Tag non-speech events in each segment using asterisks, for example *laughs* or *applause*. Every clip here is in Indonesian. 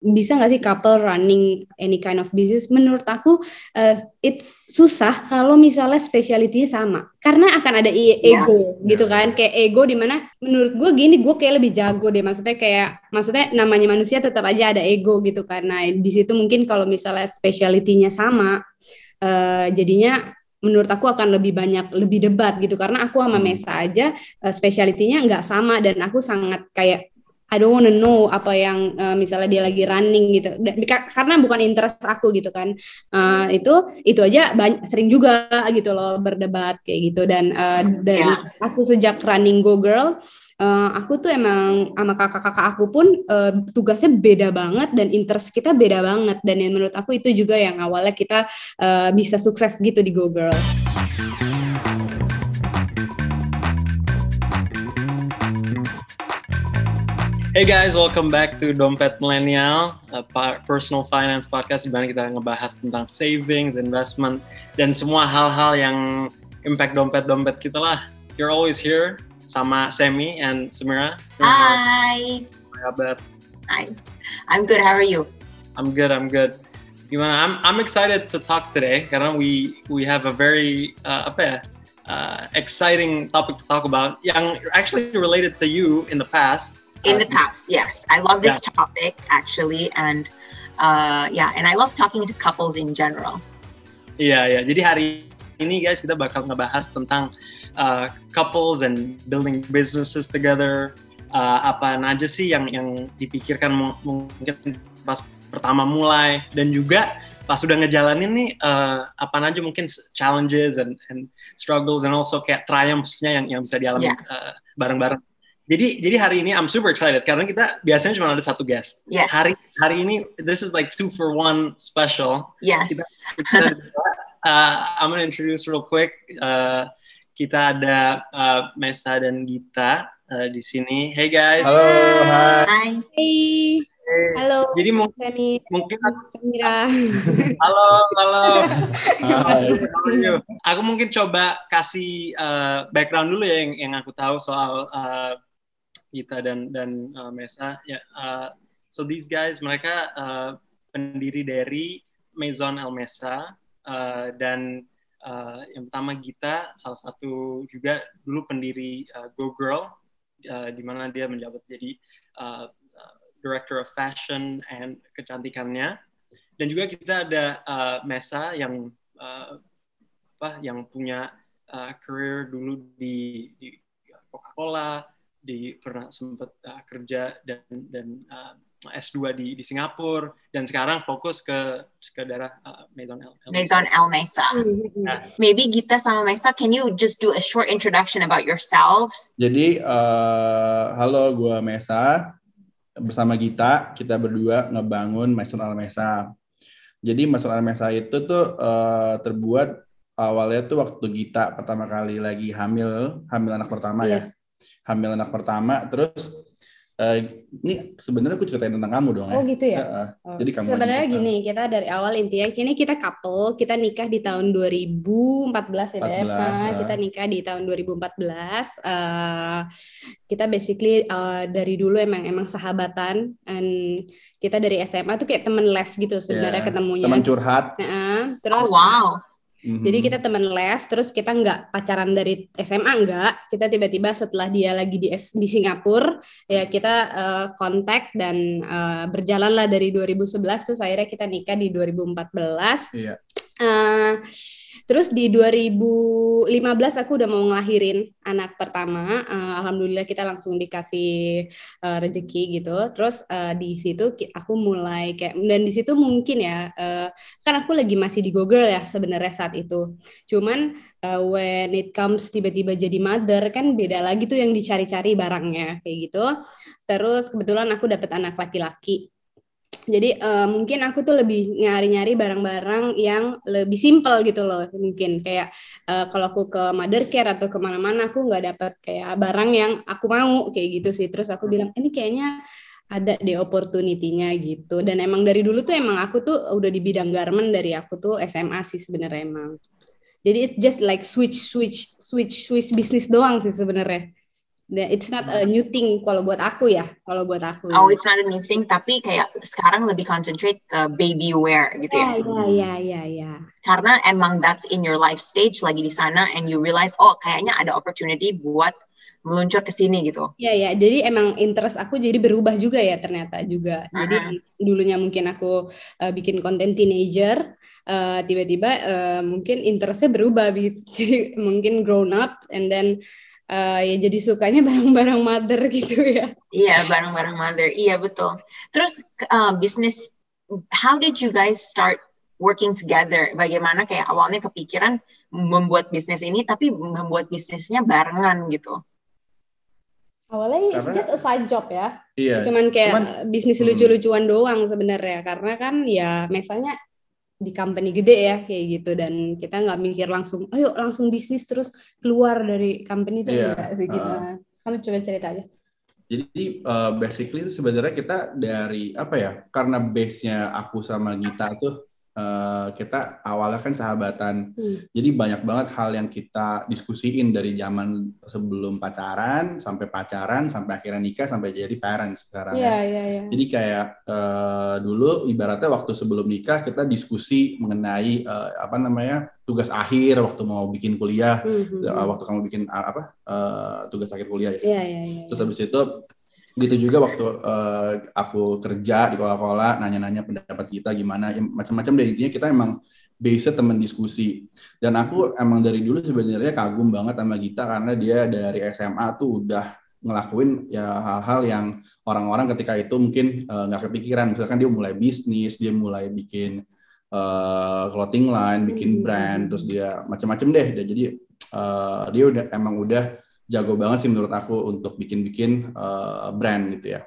bisa nggak sih couple running any kind of business? Menurut aku uh, it susah kalau misalnya specialty sama karena akan ada iya. ego yeah. gitu kan kayak ego di mana menurut gue gini gue kayak lebih jago deh maksudnya kayak maksudnya namanya manusia tetap aja ada ego gitu karena di situ mungkin kalau misalnya specialty-nya sama uh, jadinya menurut aku akan lebih banyak lebih debat gitu karena aku sama hmm. Mesa aja uh, specialty-nya nggak sama dan aku sangat kayak I don't wanna know apa yang uh, misalnya dia lagi running gitu karena bukan interest aku gitu kan uh, itu itu aja banyak, sering juga gitu loh berdebat kayak gitu dan uh, dan yeah. aku sejak running Go Girl uh, aku tuh emang sama kakak-kakak aku pun uh, tugasnya beda banget dan interest kita beda banget dan yang menurut aku itu juga yang awalnya kita uh, bisa sukses gitu di Go Girl. Hey guys, welcome back to Dompet Millennial, a personal finance podcast di mana kita ngebahas tentang savings, investment, dan semua hal-hal yang impact dompet-dompet kita lah. You're always here sama Semi and Samira. Hi. Kabar? Hi. I'm good. How are you? I'm good. I'm good. Gimana? I'm I'm excited to talk today karena we we have a very uh, apa ya uh, exciting topic to talk about yang actually related to you in the past in the past yes i love this yeah. topic actually and uh, yeah and i love talking to couples in general iya yeah, yeah. jadi hari ini guys kita bakal ngebahas tentang uh, couples and building businesses together uh, apa aja sih yang yang dipikirkan mungkin pas pertama mulai dan juga pas sudah ngejalanin nih uh, apa aja mungkin challenges and, and struggles and also kayak triumphs-nya yang yang bisa dialami yeah. uh, bareng-bareng jadi jadi hari ini I'm super excited karena kita biasanya cuma ada satu guest. Yes. Hari hari ini this is like two for one special. Yes. Kita, kita, uh, I'm gonna introduce real quick. Uh, kita ada uh, Mesa dan Gita uh, di sini. Hey guys. Halo. Hai. Hai. Hey. Halo. Jadi mung Semi. mungkin aku Samira. *laughs* halo, halo. Hai. Aku mungkin coba kasih uh, background dulu ya yang, yang aku tahu soal uh, Gita dan dan uh, Mesa. Ya uh, so these guys mereka uh, pendiri dari Maison El Mesa uh, dan uh, yang pertama Gita salah satu juga dulu pendiri uh, Go Girl uh, di mana dia menjabat jadi uh, director of fashion and kecantikannya. Dan juga kita ada uh, Mesa yang uh, apa yang punya uh, career dulu di, di Coca-Cola di pernah sempat uh, kerja dan dan uh, S2 di di Singapura dan sekarang fokus ke ke daerah uh, Maison El, El Maison El Mesa. Nah. Maybe Gita sama Mesa, can you just do a short introduction about yourselves? Jadi uh, halo, gue Mesa bersama Gita kita berdua ngebangun Maison El Mesa. Jadi Maison El Mesa itu tuh uh, terbuat awalnya tuh waktu Gita pertama kali lagi hamil hamil anak pertama yes. ya hamil anak pertama terus Uh, ini sebenarnya aku ceritain tentang kamu dong ya. Oh gitu ya. Uh, oh. Jadi kamu sebenarnya gini, kita dari awal intinya kini kita couple, kita nikah di tahun 2014 ya, 14, uh. kita nikah di tahun 2014. Uh, kita basically uh, dari dulu emang emang sahabatan and kita dari SMA tuh kayak temen les gitu sebenarnya yeah. ketemunya. Teman curhat. Uh, terus oh, wow Mm-hmm. Jadi kita teman les, terus kita nggak pacaran dari SMA nggak, kita tiba-tiba setelah dia lagi di di Singapura, ya kita uh, kontak dan uh, berjalan lah dari 2011 terus akhirnya kita nikah di 2014. Iya. Uh, Terus di 2015 aku udah mau ngelahirin anak pertama. Uh, Alhamdulillah kita langsung dikasih uh, rezeki gitu. Terus uh, di situ aku mulai kayak dan di situ mungkin ya uh, kan aku lagi masih di Google ya sebenarnya saat itu. Cuman uh, when it comes tiba-tiba jadi mother kan beda lagi tuh yang dicari-cari barangnya kayak gitu. Terus kebetulan aku dapet anak laki-laki jadi uh, mungkin aku tuh lebih nyari-nyari barang-barang yang lebih simpel gitu loh mungkin. Kayak uh, kalau aku ke mother care atau ke mana-mana aku nggak dapat kayak barang yang aku mau kayak gitu sih. Terus aku bilang ini kayaknya ada deh opportunity-nya gitu. Dan emang dari dulu tuh emang aku tuh udah di bidang garment dari aku tuh SMA sih sebenarnya emang. Jadi it's just like switch switch switch switch bisnis doang sih sebenarnya It's not a new thing kalau buat aku ya, kalau buat aku. Oh, it's not a new thing, tapi kayak sekarang lebih concentrate ke baby wear gitu ya. Iya, iya, iya, iya. Karena emang that's in your life stage lagi di sana and you realize oh kayaknya ada opportunity buat meluncur ke sini gitu. Iya ya, jadi emang interest aku jadi berubah juga ya ternyata juga. Jadi uh -huh. dulunya mungkin aku uh, bikin konten teenager, uh, tiba-tiba uh, mungkin interestnya berubah, *laughs* mungkin grown up and then uh, ya jadi sukanya *laughs* barang-barang mother gitu ya. Iya, barang-barang mother. Iya, betul. Terus uh, bisnis how did you guys start working together? Bagaimana kayak awalnya kepikiran membuat bisnis ini tapi membuat bisnisnya barengan gitu. Awalnya karena, just a side job ya. Iya. Cuman kayak cuman, bisnis hmm. lucu-lucuan doang sebenarnya karena kan ya misalnya di company gede ya kayak gitu dan kita nggak mikir langsung ayo langsung bisnis terus keluar dari company itu yeah. enggak gitu. Uh, Kamu coba cerita aja. Jadi uh, basically itu sebenarnya kita dari apa ya? Karena base-nya aku sama Gita tuh uh, kita awalnya kan sahabatan. Hmm. Jadi banyak banget hal yang kita diskusiin dari zaman sebelum pacaran sampai pacaran sampai akhirnya nikah sampai jadi parents sekarang. Iya, ya. iya, iya. Jadi kayak uh, dulu ibaratnya waktu sebelum nikah kita diskusi mengenai uh, apa namanya? tugas akhir waktu mau bikin kuliah, hmm. uh, waktu kamu bikin apa? Uh, tugas akhir kuliah ya. Iya, iya, iya. Terus habis itu gitu juga waktu uh, aku kerja di Coca-Cola nanya-nanya pendapat kita gimana ya, macam-macam deh. Intinya kita emang base teman diskusi. Dan aku emang dari dulu sebenarnya kagum banget sama Gita karena dia dari SMA tuh udah ngelakuin ya hal-hal yang orang-orang ketika itu mungkin eh, nggak uh, kepikiran. Misalkan dia mulai bisnis dia mulai bikin uh, clothing line bikin hmm. brand terus dia macam-macam deh. Jadi uh, dia udah emang udah jago banget sih menurut aku untuk bikin-bikin uh, brand gitu ya.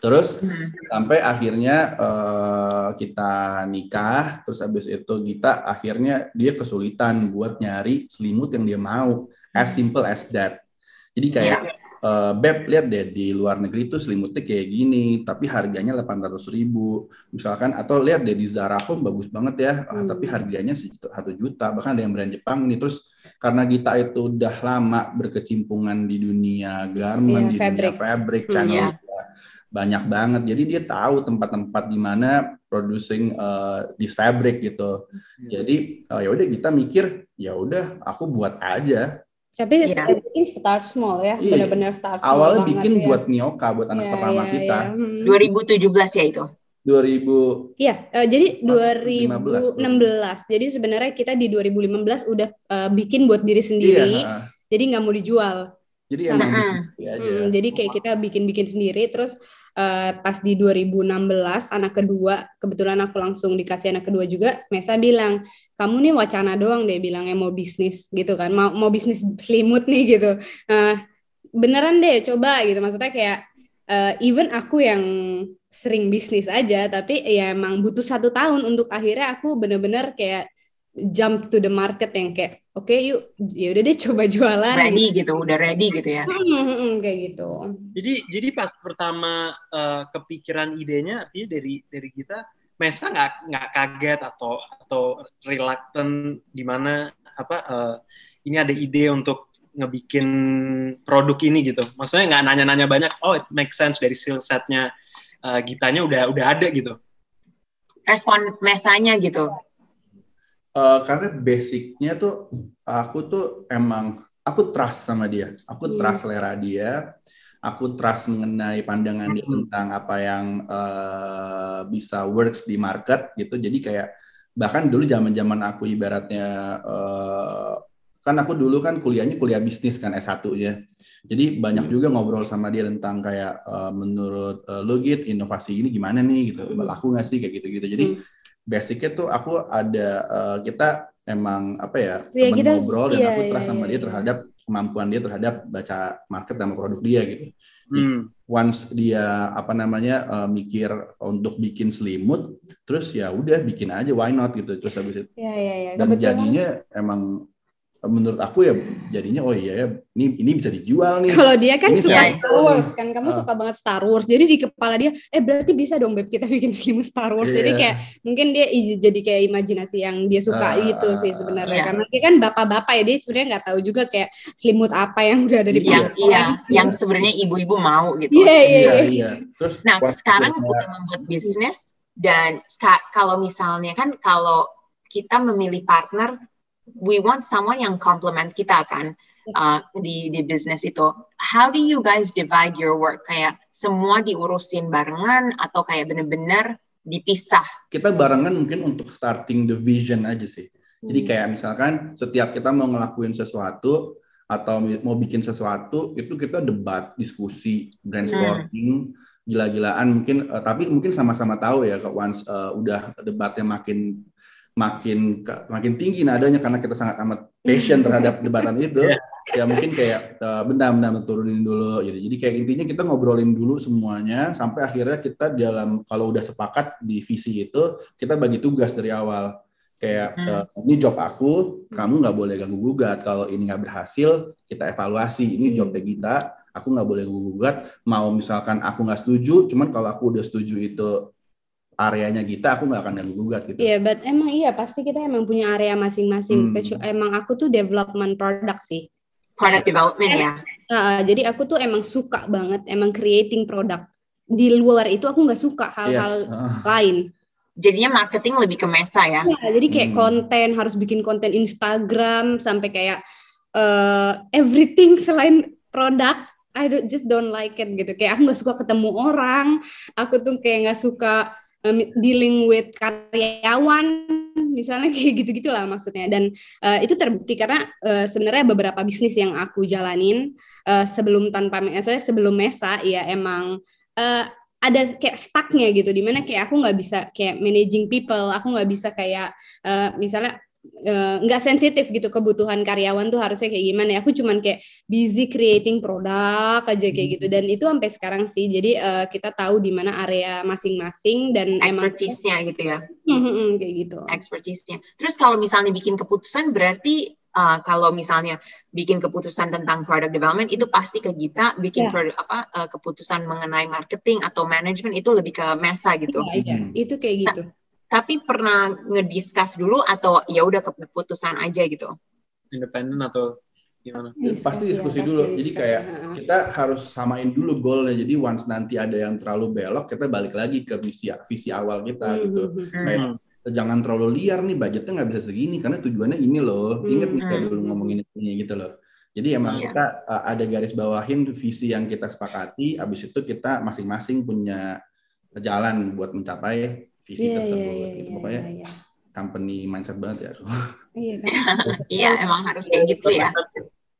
Terus hmm. sampai akhirnya uh, kita nikah, terus habis itu kita akhirnya dia kesulitan buat nyari selimut yang dia mau, as simple as that. Jadi kayak yeah uh, beb lihat deh di luar negeri tuh selimutnya kayak gini tapi harganya 800 ribu misalkan atau lihat deh di Zara Home bagus banget ya ah, hmm. tapi harganya satu juta bahkan ada yang brand Jepang nih terus karena kita itu udah lama berkecimpungan di dunia garment yeah, di fabric. dunia fabric hmm, channel hmm, yeah. banyak banget jadi dia tahu tempat-tempat di mana producing uh, this fabric gitu hmm. jadi uh, ya udah kita mikir ya udah aku buat aja tapi yeah. ini start small ya, yeah. benar-benar start small. Awalnya bikin ya. buat Nioka, buat anak yeah, pertama yeah, kita. Yeah. Hmm. 2017 ya itu? 2000 Iya, uh, jadi 2016. 15. Jadi sebenarnya kita di 2015 udah uh, bikin buat diri sendiri. Iya. Jadi nggak mau dijual. Jadi Sama. emang aja. Hmm, jadi kayak kita bikin-bikin sendiri terus uh, pas di 2016 anak kedua, kebetulan aku langsung dikasih anak kedua juga, Mesa bilang, kamu nih wacana doang deh bilangnya mau bisnis gitu kan mau mau bisnis selimut nih gitu. Uh, beneran deh coba gitu. Maksudnya kayak uh, even aku yang sering bisnis aja tapi ya emang butuh satu tahun untuk akhirnya aku bener-bener kayak jump to the market yang kayak oke okay, yuk ya udah deh coba jualan ready gitu. gitu udah ready gitu ya. Hmm, hmm, hmm, kayak gitu. Jadi jadi pas pertama uh, kepikiran idenya artinya dari dari kita Mesa nggak nggak kaget atau atau reluctant di mana apa uh, ini ada ide untuk ngebikin produk ini gitu. Maksudnya nggak nanya-nanya banyak. Oh, it makes sense dari skill setnya uh, Gitanya udah udah ada gitu. Respon mesanya gitu. Uh, karena basicnya tuh aku tuh emang aku trust sama dia. Aku hmm. trust selera dia aku trust mengenai pandangan dia tentang apa yang uh, bisa works di market gitu. Jadi kayak bahkan dulu zaman-zaman aku ibaratnya uh, kan aku dulu kan kuliahnya kuliah bisnis kan S1-nya. Jadi banyak juga ngobrol sama dia tentang kayak uh, menurut uh, lo inovasi ini gimana nih gitu. Laku nggak sih kayak gitu-gitu. Jadi hmm. basicnya tuh aku ada uh, kita emang apa ya, ya kita, ngobrol dan iya, aku trust iya, sama iya. dia terhadap kemampuan dia terhadap baca market dan produk dia gitu. Hmm. Once dia apa namanya uh, mikir untuk bikin selimut, terus ya udah bikin aja, why not gitu. Terus habis itu. Ya, ya, ya. Dan Kebetulan. jadinya emang menurut aku ya jadinya oh iya ya ini ini bisa dijual nih. Kalau dia kan Ini suka saya- Star Wars kan, kamu Ah. suka banget Star Wars. Jadi di kepala dia, eh berarti bisa dong beb kita bikin selimut Star Wars. Jadi Iya. kayak mungkin dia jadi kayak imajinasi yang dia suka Ah, gitu sih sebenarnya. iya. Karena dia kan bapak-bapak ya dia sebenarnya nggak tahu juga kayak selimut apa yang udah ada di yang pasaran. iya yang sebenarnya ibu-ibu mau gitu Iya iya Iya iya. iya. Terus Nah, waktu sekarang kita- udah membuat bisnis dan kalau misalnya kan kalau kita memilih partner, we want someone yang complement kita kan uh, di di bisnis itu. How do you guys divide your work? Kayak semua diurusin barengan atau kayak bener-bener dipisah? kita barengan mungkin untuk starting the vision aja sih. Jadi Hmm. kayak misalkan setiap kita mau ngelakuin sesuatu atau mau bikin sesuatu itu kita debat, diskusi, brainstorming, gila-gilaan mungkin eh, tapi mungkin sama-sama tahu ya kalau once eh, udah debatnya makin makin makin tinggi nadanya karena kita sangat amat passion terhadap *laughs* debatan itu ya mungkin kayak eh, bentar bentar turunin dulu gitu. Jadi kayak intinya kita ngobrolin dulu semuanya sampai akhirnya kita dalam kalau udah sepakat di visi itu kita bagi tugas dari awal. Kayak Hmm. eh, ini job aku, kamu nggak boleh ganggu gugat. Kalau ini nggak berhasil, kita evaluasi. Ini jobnya kita, aku nggak boleh ganggu gugat. Mau misalkan aku nggak setuju, cuman kalau aku udah setuju itu areanya kita, aku nggak akan ganggu gugat gitu. Iya, but emang iya pasti kita emang punya area masing-masing. Hmm. Kecu- Emang aku tuh development product sih. Product development ya. Uh, jadi aku tuh emang suka banget emang creating product. Di luar itu aku nggak suka hal-hal Yes. Ah. lain. Jadinya marketing lebih ke Mesa ya. Ya, jadi kayak Hmm. konten harus bikin konten Instagram sampai kayak uh, everything selain produk. I don't, just don't like it gitu. Kayak aku nggak suka ketemu orang. Aku tuh kayak nggak suka dealing with karyawan. Misalnya *laughs* kayak gitu gitulah maksudnya. Dan uh, itu terbukti karena uh, sebenarnya beberapa bisnis yang aku jalanin uh, sebelum tanpa saya sebelum Mesa ya emang uh, ada kayak stucknya gitu di mana kayak aku nggak bisa kayak managing people aku nggak bisa kayak eh, misalnya eh, nggak sensitif gitu kebutuhan karyawan tuh harusnya kayak gimana ya aku cuman kayak busy creating produk aja kayak gitu dan itu sampai sekarang sih jadi eh, kita tahu di mana area masing-masing dan emang Expertise-nya gitu ya. Hmm, hmm, hmm, kayak gitu Expertise-nya. Terus kalau misalnya bikin keputusan berarti uh, kalau misalnya bikin keputusan tentang product development itu pasti ke Gita, bikin Ya. produk apa uh, keputusan mengenai marketing atau manajemen itu lebih ke Mesa gitu. Iya, iya. Hmm. itu kayak gitu Tapi pernah ngediscuss dulu atau ya udah keputusan aja gitu. Independen atau gimana? pasti Diskusi, diskusi ya, dulu. pasti Jadi kayak kita harus samain dulu goalnya. Jadi once nanti ada yang terlalu belok, kita balik lagi ke visi visi awal kita Hmm, gitu. hmm, hmm. Hmm. Kayak jangan terlalu liar nih budgetnya nggak bisa segini karena tujuannya ini loh. Ingat nih kayak Hmm. dulu ngomongin ini gitu loh. Jadi emang Iya. kita uh, ada garis bawahin visi yang kita sepakati. Habis itu kita masing-masing punya jalan buat mencapai visi Iya, iya, tersebut. iya, gitu. iya, Pokoknya iya, iya. company mindset banget ya. Iya kan? *laughs* Iya, emang harus kayak gitu ya.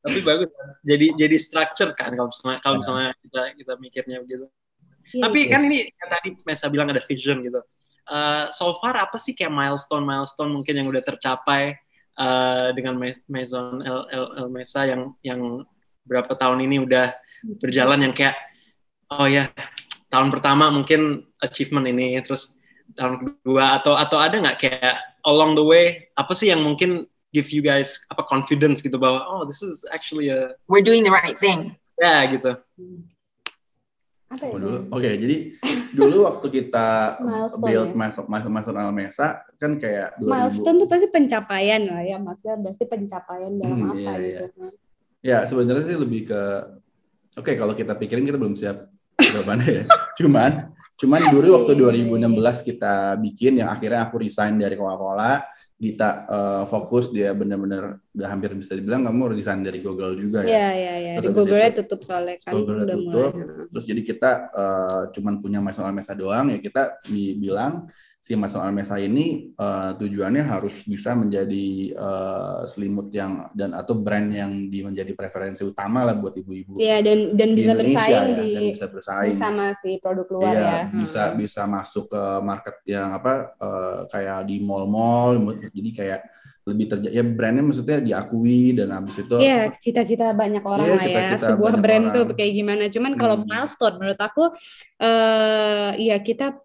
Tapi bagus. kan? Jadi jadi structure kan kalau misalnya kalau Ya. misalnya kita kita mikirnya begitu. Iya, Tapi iya. kan ini tadi Mesa bilang ada vision gitu. Eh, so far apa sih kayak milestone milestone mungkin yang udah tercapai eh, dengan Maison El, El, El Mesa yang yang berapa tahun ini udah berjalan yang kayak oh ya tahun pertama mungkin achievement ini terus tahun kedua atau atau ada nggak kayak along the way apa sih yang mungkin give you guys apa confidence gitu bahwa oh this is actually a We're doing the right thing. ya gitu Apa ya? Oh, dulu. Oke, jadi dulu waktu kita Milestone build ya? masuk masuk masuk Almesa kan kayak 2000 milestone tuh pasti pencapaian lah ya maksudnya berarti pencapaian dalam Hmm, apa iya, gitu Ya sebenarnya sih lebih ke oke kalau kita pikirin kita belum siap jawabannya ya. *laughs* Cuman cuman dulu waktu Iya, 2016 kita bikin yang akhirnya aku resign dari Coca-Cola, kita eh, fokus dia benar-benar udah hampir bisa dibilang kamu resign dari Google juga ya. Iya iya iya. Google-nya tutup soalnya kan Google-nya udah tutup. mulai. Terus jadi kita eh, cuman punya Maison Almesa doang ya kita bilang si Maison Almesa ini eh, tujuannya harus bisa menjadi eh, selimut yang dan atau brand yang di menjadi preferensi utama lah buat ibu-ibu Iya dan dan bisa Indonesia bersaing ya, di dan bisa bersaing. sama si produk luar Iya, ya. bisa Hmm. bisa masuk ke market yang apa eh, kayak di mall-mall jadi kayak lebih terjadi ya brandnya maksudnya diakui dan habis itu Iya, cita-cita banyak orang Iya, lah ya. cita-cita Sebuah banyak brand orang. tuh kayak gimana. Cuman kalau Hmm. milestone menurut aku eh ya kita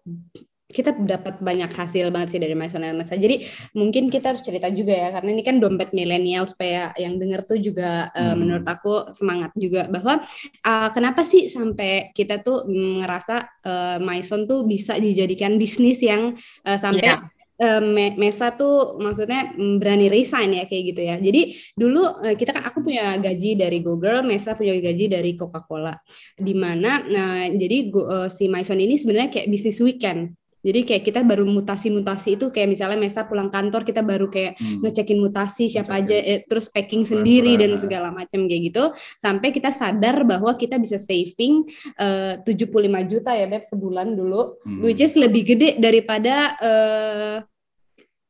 kita dapat banyak hasil banget sih dari Maison Mesa. Jadi mungkin kita harus cerita juga ya karena ini kan dompet milenial supaya yang denger tuh juga uh, menurut aku semangat juga bahwa uh, kenapa sih sampai kita tuh ngerasa uh, Maison tuh bisa dijadikan bisnis yang uh, sampai yeah Mesa tuh maksudnya berani resign ya kayak gitu ya. Jadi dulu kita kan aku punya gaji dari Google, Mesa punya gaji dari Coca-Cola. Di mana nah jadi si Maison ini sebenarnya kayak bisnis weekend. Jadi kayak kita baru mutasi-mutasi itu kayak misalnya Mesa pulang kantor kita baru kayak hmm. ngecekin mutasi siapa Ngecekin. aja eh, terus packing sendiri dan segala macam kayak gitu sampai kita sadar bahwa kita bisa saving eh, uh, 75 juta ya Beb sebulan dulu hmm. which is lebih gede daripada uh,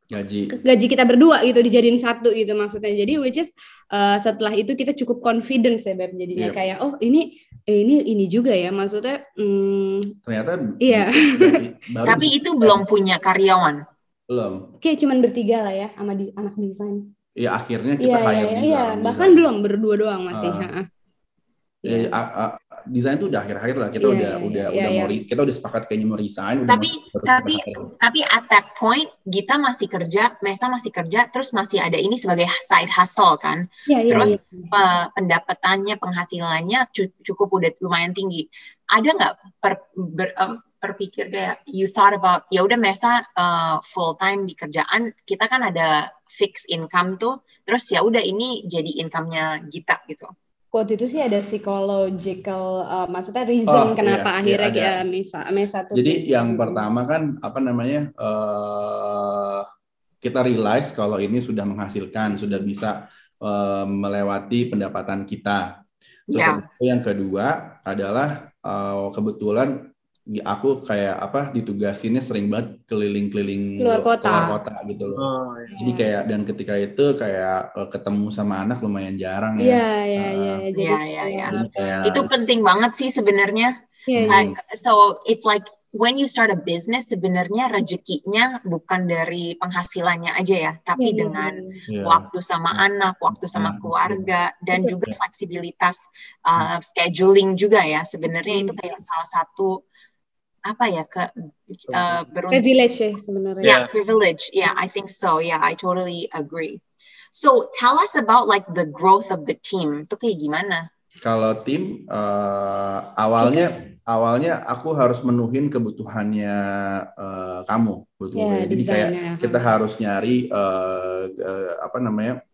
gaji. Gaji kita berdua gitu dijadiin satu gitu maksudnya. Jadi which is uh, setelah itu kita cukup confidence ya beb. Jadinya yep. kayak oh ini eh, ini ini juga ya. Maksudnya hmm, ternyata iya. *laughs* tapi itu belum punya karyawan? Belum. Kayak cuman bertiga lah ya sama di, anak desain. Iya akhirnya kita yeah, hire yeah, Iya, bahkan belum berdua doang masih. Uh, Ya, yeah desain itu udah akhir-akhir lah kita yeah, udah yeah, udah yeah, udah yeah. mau kita udah sepakat kayaknya mau resign tapi tapi tapi at that point kita masih kerja Mesa masih kerja terus masih ada ini sebagai side hustle kan yeah, yeah, terus yeah. Uh, pendapatannya penghasilannya cukup udah lumayan tinggi ada nggak per, ber, um, berpikir kayak you thought about ya udah Mesa uh, full time di kerjaan kita kan ada fixed income tuh terus ya udah ini jadi income-nya Gita gitu waktu itu sih ada psychological uh, maksudnya reason oh, kenapa iya, akhirnya iya, uh, Mesa Mesa tuh jadi yang pertama kan apa namanya uh, kita realize kalau ini sudah menghasilkan sudah bisa uh, melewati pendapatan kita terus yeah. yang kedua adalah uh, kebetulan aku kayak apa ditugasinnya sering banget keliling-keliling luar kota. luar kota gitu loh. Oh, iya. Jadi kayak dan ketika itu kayak uh, ketemu sama anak lumayan jarang ya. Iya iya iya. Uh, jadi iya iya. iya. Itu penting banget sih sebenarnya. Yeah, yeah. so it's like when you start a business sebenarnya rezekinya bukan dari penghasilannya aja ya, tapi yeah, dengan yeah. waktu sama yeah. anak, waktu sama keluarga dan yeah. juga fleksibilitas uh, scheduling juga ya. Sebenarnya itu kayak salah satu apa ya ke uh, privilege ya sebenarnya. Yeah, privilege. Yeah, I think so. Yeah, I totally agree. So tell us about like the growth of the team. Itu kayak gimana? Kalau tim uh, awalnya awalnya aku harus menuhin kebutuhannya uh, kamu, betul yeah, Jadi kayak kita harus nyari uh, uh, apa namanya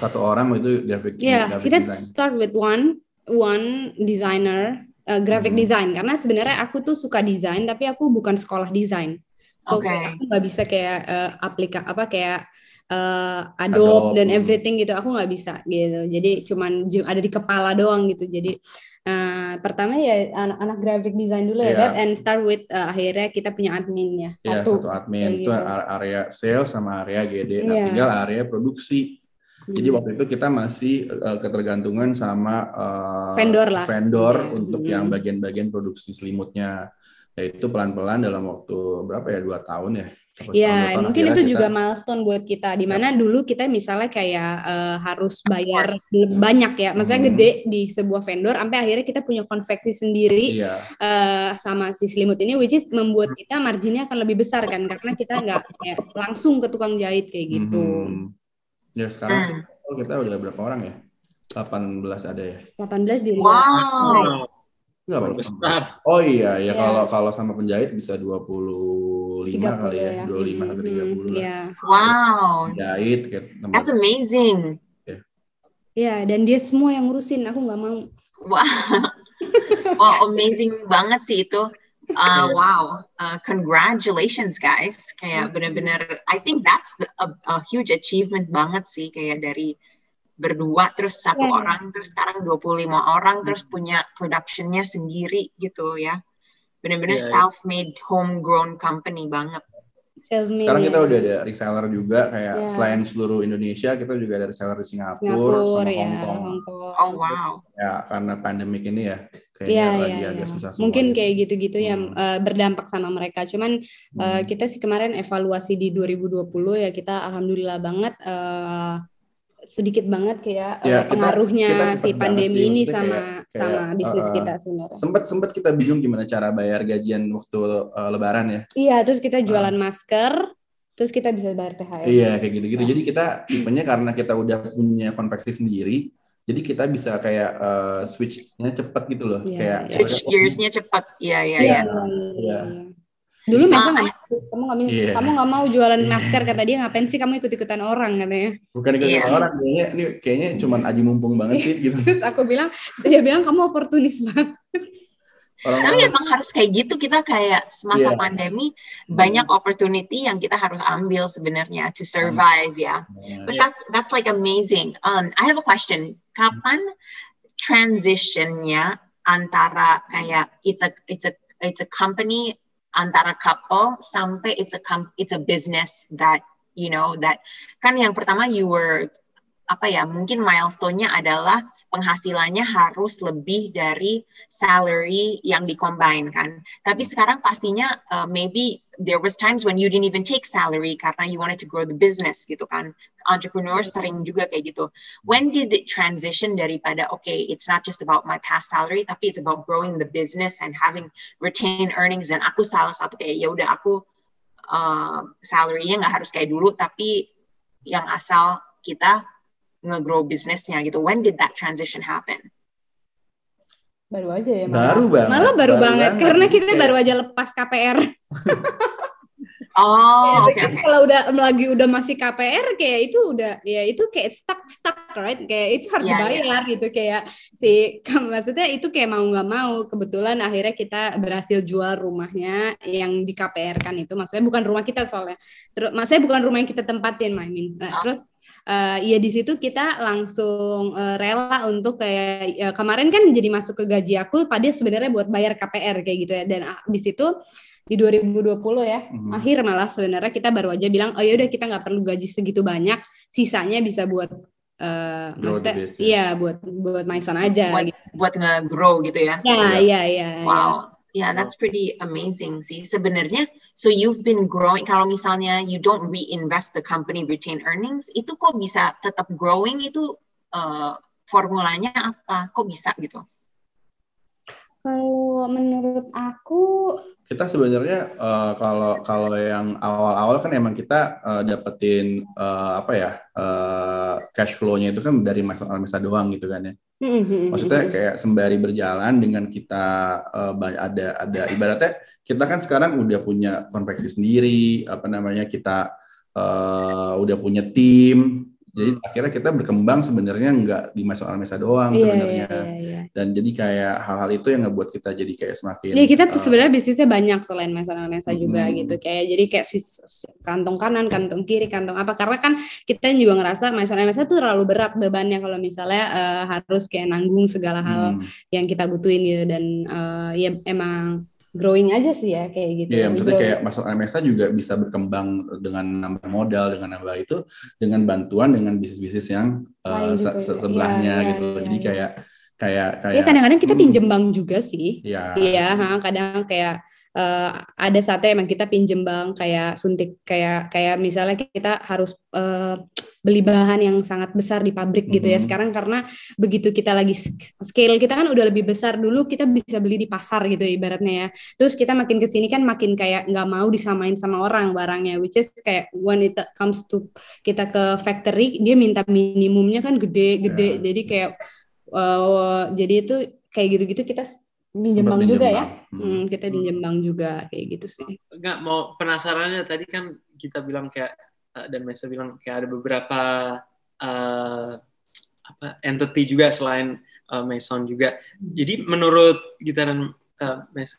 satu orang itu graphic, yeah, graphic kita design. start with one one designer uh, graphic hmm. design. Karena sebenarnya aku tuh suka desain tapi aku bukan sekolah desain. So okay. aku nggak bisa kayak uh, aplika apa kayak uh, Adobe, Adobe. dan everything gitu. Aku nggak bisa gitu. Jadi cuman ada di kepala doang gitu. Jadi uh, pertama ya anak-anak graphic design dulu yeah. ya Beb, and start with uh, akhirnya kita punya adminnya iya, satu, yeah, satu admin. Itu gitu. area sales sama area GD nah yeah. tinggal area produksi jadi hmm. waktu itu kita masih uh, ketergantungan sama uh, vendor lah. Vendor hmm. untuk yang bagian-bagian produksi selimutnya. Yaitu pelan-pelan dalam waktu berapa ya dua tahun ya. Ya, mungkin itu kita, juga milestone buat kita. Di mana ya. dulu kita misalnya kayak uh, harus bayar banyak ya, maksudnya hmm. gede di sebuah vendor, sampai akhirnya kita punya konveksi sendiri ya. uh, sama si selimut ini, which is membuat kita marginnya akan lebih besar kan, karena kita nggak langsung ke tukang jahit kayak gitu. Hmm. Ya sekarang hmm. sih oh, kita udah berapa orang ya? 18 ada ya? 18 di Wow. Enggak besar. Oh iya, ya yeah. kalau kalau sama penjahit bisa 25 kali ya, ya. 25 hmm, sampai 30 hmm, lah. Yeah. Wow. Penjahit kayak tempat. That's amazing. Ya, yeah, dan dia semua yang ngurusin, aku nggak mau. Wow. *laughs* wow, amazing banget sih itu. Uh, wow, uh, congratulations guys. Kayak bener-bener, I think that's the, a, a huge achievement banget sih kayak dari berdua terus satu yeah. orang terus sekarang 25 orang terus punya productionnya sendiri gitu ya. Bener-bener yeah, self-made homegrown company banget. Sekarang kita udah ada reseller juga kayak yeah. selain seluruh Indonesia kita juga ada reseller di Singapura, Singapura sama ya, Hong Kong. Hong Kong. Oh wow. Ya karena pandemik ini ya kayaknya yeah, lagi yeah, agak yeah. susah semua. Mungkin kayak gitu-gitu hmm. yang uh, berdampak sama mereka. Cuman hmm. uh, kita sih kemarin evaluasi di 2020 ya kita alhamdulillah banget uh, sedikit banget kayak Ya, uh, kita- pengaruhnya kita si banget pandemi sih, ini sama kayak- kayak, sama bisnis uh, kita sebenarnya. Sempat sempat kita bingung gimana cara bayar gajian waktu uh, lebaran ya. Iya, terus kita jualan masker, terus kita bisa bayar THR. Iya kayak gitu-gitu. Jadi kita tipenya karena kita udah punya konveksi sendiri, jadi kita bisa kayak uh, switch-nya cepet gitu loh. Iya, kayak iya. Switch gearsnya cepat. Iya, iya, Iya, iya. iya, Iya. iya. Dulu Ah, nggak mau, kamu nggak mau, Iya. kamu nggak mau jualan masker kata dia ngapain sih kamu ikut ikutan orang katanya. Bukan ikut Iya. orang kayaknya ini kayaknya cuman aji mumpung banget sih gitu. *laughs* Terus aku bilang, dia bilang kamu oportunis banget. Orang Tapi emang harus kayak gitu kita kayak semasa Iya. pandemi banyak opportunity yang kita harus ambil sebenarnya to survive ya. But that's that's like amazing. Um, I have a question. Kapan transitionnya antara kayak it's a it's a it's a company antara couple sampai it's a it's a business that you know that kan yang pertama you were apa ya mungkin milestone-nya adalah penghasilannya harus lebih dari salary yang dikombine kan. Tapi sekarang pastinya uh, maybe there was times when you didn't even take salary karena you wanted to grow the business gitu kan. Entrepreneur sering juga kayak gitu. When did it transition daripada okay it's not just about my past salary tapi it's about growing the business and having retained earnings dan aku salah satu kayak ya udah aku uh, salary-nya nggak harus kayak dulu tapi yang asal kita nge-grow bisnisnya gitu when did that transition happen Baru aja ya. Baru banget. Malah baru, banget, karena Jadi kita kayak- baru aja lepas KPR. *laughs* oh oke Ya, oke Kalau udah lagi udah masih KPR kayak itu udah ya itu kayak stuck stuck right kayak itu harus Iya, dibayar gitu kayak si *laughs* maksudnya itu kayak mau nggak mau kebetulan akhirnya kita berhasil jual rumahnya yang di KPR kan itu maksudnya bukan rumah kita soalnya terus maksudnya bukan rumah yang kita tempatin I mean. Nah, Oh. terus eh, ya di situ kita langsung eh, rela untuk kayak ya, kemarin kan jadi masuk ke gaji aku padahal sebenarnya buat bayar KPR kayak gitu ya dan ah, di situ di 2020 ya Mhm. akhir malah sebenarnya kita baru aja bilang oh ya udah kita nggak perlu gaji segitu banyak sisanya bisa buat Grow the maksudnya business. iya buat buat Maison aja buat gitu. buat nge-grow gitu ya ya iya iya Wow. Yeah, that's pretty amazing sih. Sebenarnya, so you've been growing, kalau misalnya you don't reinvest the company retain earnings, itu kok bisa tetap growing itu uh, formulanya apa? Kok bisa gitu? Kalau menurut aku kita sebenarnya eh, kalau kalau yang awal-awal kan emang kita eh, dapetin eh, apa ya eh, cash flow-nya itu kan dari masa masa doang gitu kan ya. Maksudnya kayak sembari berjalan dengan kita ba- ada ada ibaratnya kita kan sekarang udah punya konveksi sendiri, apa namanya kita eh, udah punya tim. Jadi akhirnya kita berkembang sebenarnya nggak di masa masa doang iya sebenarnya. iya iya Dan jadi kayak hal-hal itu yang ngebuat kita jadi kayak semakin Ya kita eh, sebenarnya bisnisnya banyak selain Maison Mesa juga Mhm. gitu kayak jadi kayak kantong kanan, kantong kiri, kantong apa karena kan kita juga ngerasa Maison Mesa tuh terlalu berat bebannya kalau misalnya eh, harus kayak nanggung segala hal hmm. yang kita butuhin gitu dan eh, ya emang growing aja sih ya kayak gitu. Iya, maksudnya Grow- kayak masuk MSA juga bisa berkembang dengan nambah modal, dengan nambah itu, dengan bantuan dengan bisnis-bisnis yang uh, se- gitu se- ya. sebelahnya Iya, gitu. iya, Jadi iya. kayak kayak Ya kayak kadang-kadang kita hmm, pinjem bank juga sih. Iya. Iya, kadang kayak eh, ada saatnya emang kita pinjem bank kayak suntik kayak kayak misalnya kita harus eh, beli bahan yang sangat besar di pabrik gitu ya. Mhm. Sekarang karena begitu kita lagi scale kita kan udah lebih besar dulu kita bisa beli di pasar gitu ya ibaratnya ya. Terus kita makin ke sini kan makin kayak nggak mau disamain sama orang barangnya which is kayak when it comes to kita ke factory dia minta minimumnya kan gede-gede. Ya. Jadi kayak eh, jadi itu kayak gitu-gitu kita minjem bank juga ya. Hmm. Hmm, kita pinjem bank juga kayak gitu sih. nggak mau penasarannya tadi kan kita bilang kayak eh, dan Mesa bilang kayak ada beberapa eh, apa entity juga selain eh, Maison juga. Jadi menurut kita dan eh, Mesa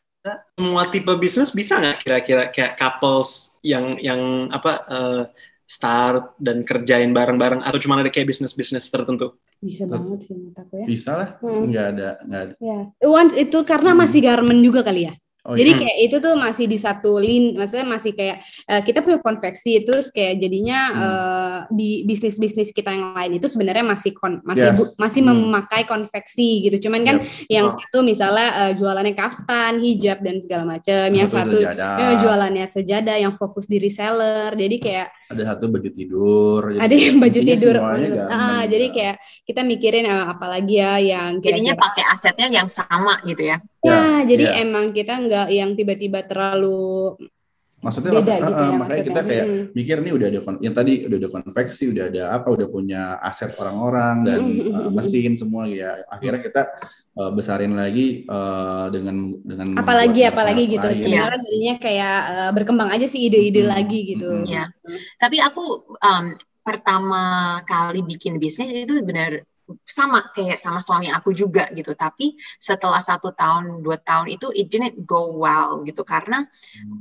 semua tipe bisnis bisa nggak kira-kira kayak couples yang yang apa eh, start dan kerjain bareng-bareng atau cuma ada kayak bisnis-bisnis tertentu? Bisa banget sih menurut aku ya. Bisa lah, Hmm. nggak ada nggak ada. Ya, once itu karena Hmm. masih garment juga kali ya. Oh, Jadi iya. kayak itu tuh masih di satu lin, maksudnya masih kayak eh, kita punya konveksi terus kayak jadinya Hmm. eh, di bisnis-bisnis kita yang lain itu sebenarnya masih kon, masih Yes. bu- masih Hmm. memakai konveksi gitu. Cuman kan Yep. yang Oh. satu misalnya eh, jualannya kaftan, hijab dan segala macam, yang Satu satu sejadah. eh, jualannya sejadah yang fokus di reseller. Jadi kayak ada satu baju tidur. jadi ada yang baju tidur. Ah, jadi ya. kayak kita mikirin eh, apalagi ya yang Jadinya kira-kira pakai asetnya yang sama gitu ya. Ya, Ya, jadi ya. emang kita nggak yang tiba-tiba terlalu maksudnya beda mak- gitu ah, ya makanya maksudnya. kita kayak Mm. mikir nih udah ada yang tadi udah ada konveksi, udah ada apa, udah punya aset orang-orang dan Mm. uh, mesin semua ya. Akhirnya kita uh, besarin lagi uh, dengan dengan apalagi membuat apalagi gitu. lain. Sebenarnya jadinya kayak eh, berkembang aja sih ide-ide Mm-mm. lagi gitu. Iya. Tapi aku um, pertama kali bikin bisnis itu benar sama kayak sama suami aku juga gitu. Tapi setelah satu tahun dua tahun itu it didn't go well gitu karena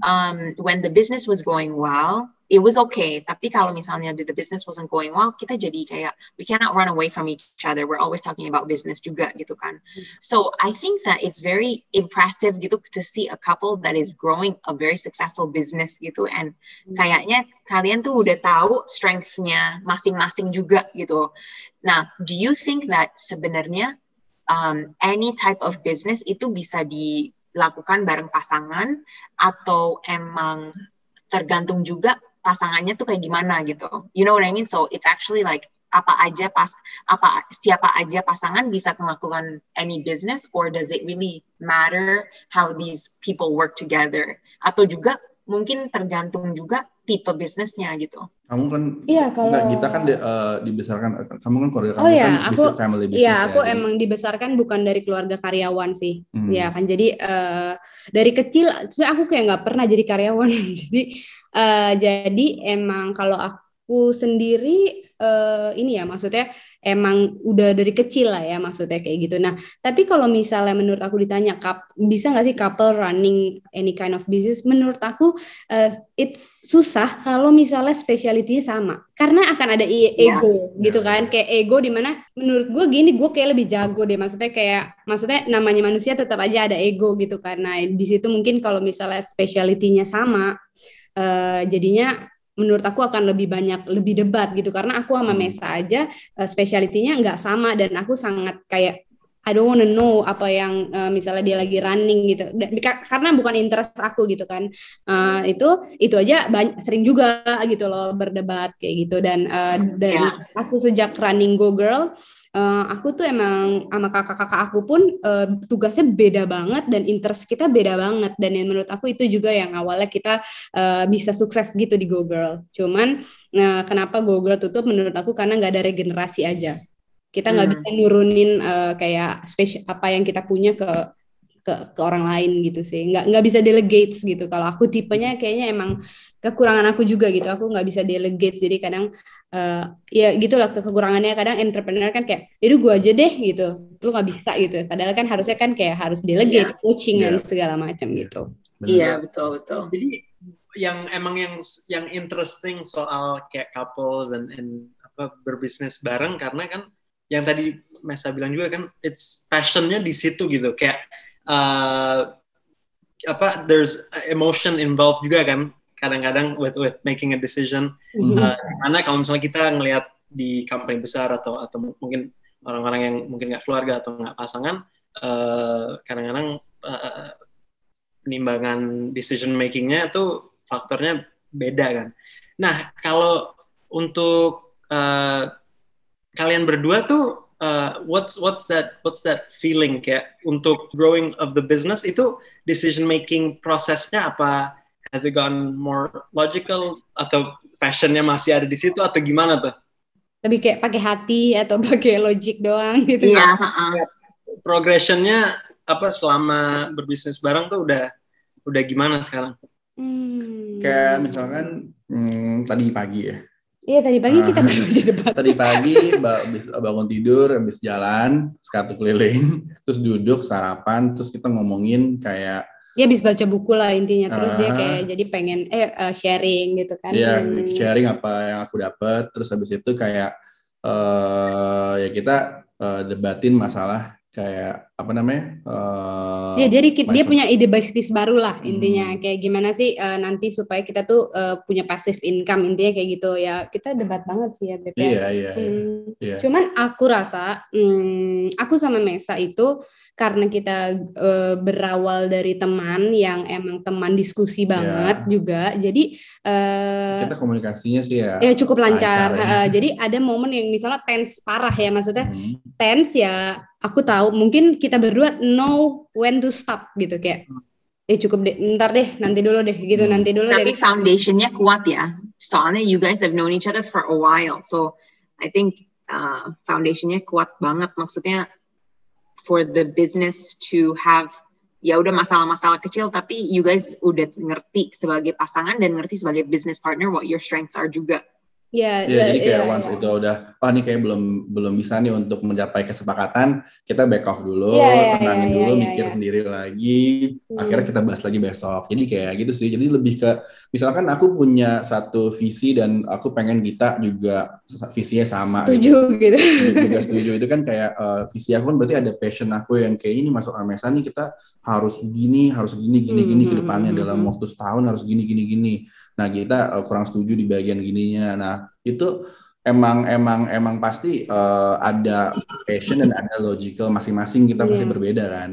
um, when the business was going well it was okay. Tapi kalau misalnya the business wasn't going well, kita jadi kayak we cannot run away from each other. We're always talking about business juga gitu kan. So I think that it's very impressive gitu to see a couple that is growing a very successful business gitu and kayaknya kalian tuh udah tahu strength-nya masing-masing juga gitu. Nah, do you think that sebenarnya um, any type of business itu bisa dilakukan bareng pasangan atau emang tergantung juga pasangannya tuh kayak gimana gitu. You know what I mean? So it's actually like apa aja pas apa siapa aja pasangan bisa melakukan any business or does it really matter how these people work together atau juga mungkin tergantung juga tipe bisnisnya gitu. Kamu kan Iya, kalau- enggak, kita kan di- eh, dibesarkan kamu kan keluarga kamu Oh iya, kan aku- bisnis- family business Iya, ya, aku jadi- emang dibesarkan bukan dari keluarga karyawan sih. Hmm. Ya kan, jadi eh, dari kecil sebenarnya aku kayak nggak pernah jadi karyawan. *laughs* jadi eh, jadi emang kalau aku sendiri eh, ini ya maksudnya emang udah dari kecil lah ya maksudnya kayak gitu. Nah, tapi kalau misalnya menurut aku ditanya kap bisa nggak sih couple running any kind of business? Menurut aku eh, it susah kalau misalnya specialty-nya sama. Karena akan ada Iya. ego gitu Iya. kan, kayak ego di mana menurut gue gini gue kayak lebih jago deh maksudnya kayak maksudnya namanya manusia tetap aja ada ego gitu karena di situ mungkin kalau misalnya specialty-nya sama eh, jadinya menurut aku akan lebih banyak lebih debat gitu. Karena aku sama Hmm. Mesa aja specialty-nya nggak sama dan aku sangat kayak I don't wanna know apa yang eh, misalnya dia lagi running gitu. Dan- ka- karena bukan interest aku gitu kan. Eh, itu itu aja banyak, sering juga gitu loh berdebat kayak gitu. Dan eh, dan Ya. aku sejak running Go Girl eh, aku tuh emang sama kakak-kakak aku pun eh, tugasnya beda banget dan interest kita beda banget. Dan yang menurut aku itu juga yang awalnya kita eh, bisa sukses gitu di Go Girl. Cuman nah, kenapa Go Girl tutup menurut aku karena nggak ada regenerasi aja. Kita nggak Hmm. bisa nurunin eh, kayak spesial apa yang kita punya ke ke ke orang lain gitu sih. Nggak nggak bisa delegate gitu. Kalau aku tipenya kayaknya emang kekurangan aku juga gitu. Aku nggak bisa delegate jadi kadang eh, ya gitulah ke- kekurangannya. Kadang entrepreneur kan kayak itu gua aja deh gitu. Lu nggak bisa gitu. Padahal kan harusnya kan kayak harus delegate coaching dan Iya. segala macam gitu. Iya betul betul. Jadi yang emang yang yang interesting soal kayak couples dan and apa berbisnis bareng karena kan yang tadi Mesa bilang juga kan it's passionnya di situ gitu. Kayak uh, apa there's emotion involved juga kan kadang-kadang with with making a decision Mhm. uh, gimana kalau misalnya kita ngelihat di company besar atau atau mungkin orang-orang yang mungkin nggak keluarga atau nggak pasangan uh, kadang-kadang uh, penimbangan decision makingnya tuh faktornya beda kan. Nah kalau untuk uh, kalian berdua tuh uh, what's what's that what's that feeling kayak untuk growing of the business itu decision making prosesnya apa has it gone more logical atau passionnya masih ada di situ atau gimana tuh? lebih kayak pakai hati atau *laughs* pakai logic doang gitu Iya. ha-ha. Progressionnya apa selama berbisnis bareng tuh udah udah gimana sekarang? Hmm. Kayak misalkan hmm, tadi pagi ya. iya tadi pagi kita Ah. baru aja debat Tadi pagi *laughs* habis bangun tidur, habis jalan, sekatu keliling, terus duduk sarapan, terus kita ngomongin kayak dia habis baca buku lah intinya terus dia Ah. kayak jadi pengen eh eh, sharing gitu kan ya Hmm. sharing apa yang aku dapat, terus habis itu kayak eh ya kita eh, debatin masalah kayak apa namanya? Uh, ya jadi dia punya ide bisnis baru lah intinya hmm. kayak gimana sih uh, nanti supaya kita tuh uh, punya passive income intinya kayak gitu ya kita debat banget sih ya Beb. Ya. Iya iya, hmm. iya. Cuman aku rasa hmm, aku sama Mesa itu karena kita uh, berawal dari teman yang emang teman diskusi banget yeah. juga jadi uh, kita komunikasinya sih ya ya cukup lancar, lancar ya. uh, jadi ada momen yang misalnya tense parah ya maksudnya hmm. tense ya aku tahu mungkin kita berdua know when to stop gitu kayak eh cukup deh ntar deh nanti dulu deh gitu hmm. nanti dulu tapi deh. foundationnya kuat ya soalnya you guys have known each other for a while so I think uh, foundationnya kuat banget maksudnya for the business to have ya udah masalah-masalah kecil tapi you guys udah ngerti sebagai pasangan dan ngerti sebagai business partner what your strengths are juga. Ya, yeah, yeah, jadi kayak yeah, once yeah. itu udah, oh ini kayak belum belum bisa nih untuk mencapai kesepakatan, kita back off dulu, yeah, yeah, tenangin yeah, dulu, yeah, mikir yeah. sendiri lagi, hmm. akhirnya kita bahas lagi besok. Jadi kayak gitu sih. Jadi lebih ke, misalkan aku punya satu visi dan aku pengen kita juga visinya sama. Setuju gitu. gitu. Juga setuju itu kan kayak uh, visi aku kan berarti ada passion aku yang kayak ini masuk Amesa nih kita harus gini, harus gini, gini, gini hmm, ke depannya hmm, dalam hmm. waktu setahun harus gini, gini, gini. Nah kita uh, kurang setuju di bagian gininya. Nah itu emang emang emang pasti uh, ada passion dan ada logical masing-masing kita pasti yeah. berbeda kan.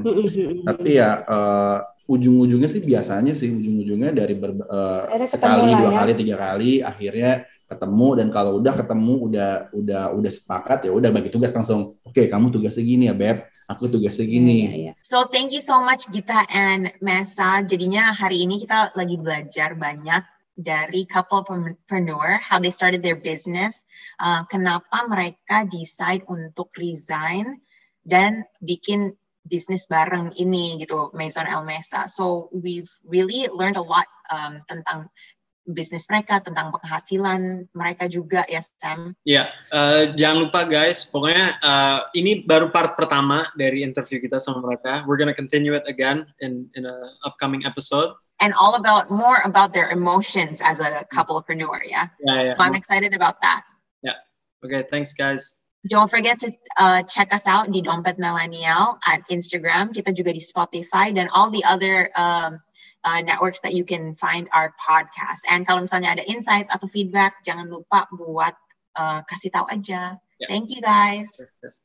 Tapi ya uh, ujung-ujungnya sih biasanya sih ujung-ujungnya dari ber, uh, sekali dua ya. kali tiga kali akhirnya ketemu dan kalau udah ketemu udah udah udah sepakat ya udah bagi tugas langsung oke okay, kamu tugas segini ya beb aku tugas segini. Yeah, yeah, yeah. So thank you so much Gita and Mesa. Jadinya hari ini kita lagi belajar banyak dari couple entrepreneur, how they started their business, uh, kenapa mereka decide untuk resign dan bikin bisnis bareng ini gitu, Maison El Mesa. So we've really learned a lot um, tentang bisnis mereka, tentang penghasilan mereka juga ya Sam. Ya, uh, jangan lupa guys, pokoknya uh, ini baru part pertama dari interview kita sama mereka. We're gonna continue it again in in a upcoming episode and all about more about their emotions as a couplepreneur. Yeah. Yeah. yeah. So I'm excited about that. Yeah. Okay. Thanks, guys. Don't forget to uh, check us out di Dompet Millennial at Instagram. Kita juga di Spotify dan all the other um, uh, networks that you can find our podcast. And kalau misalnya ada insight atau feedback, jangan lupa buat uh, kasih tahu aja. Yeah. Thank you guys. Yes, yes.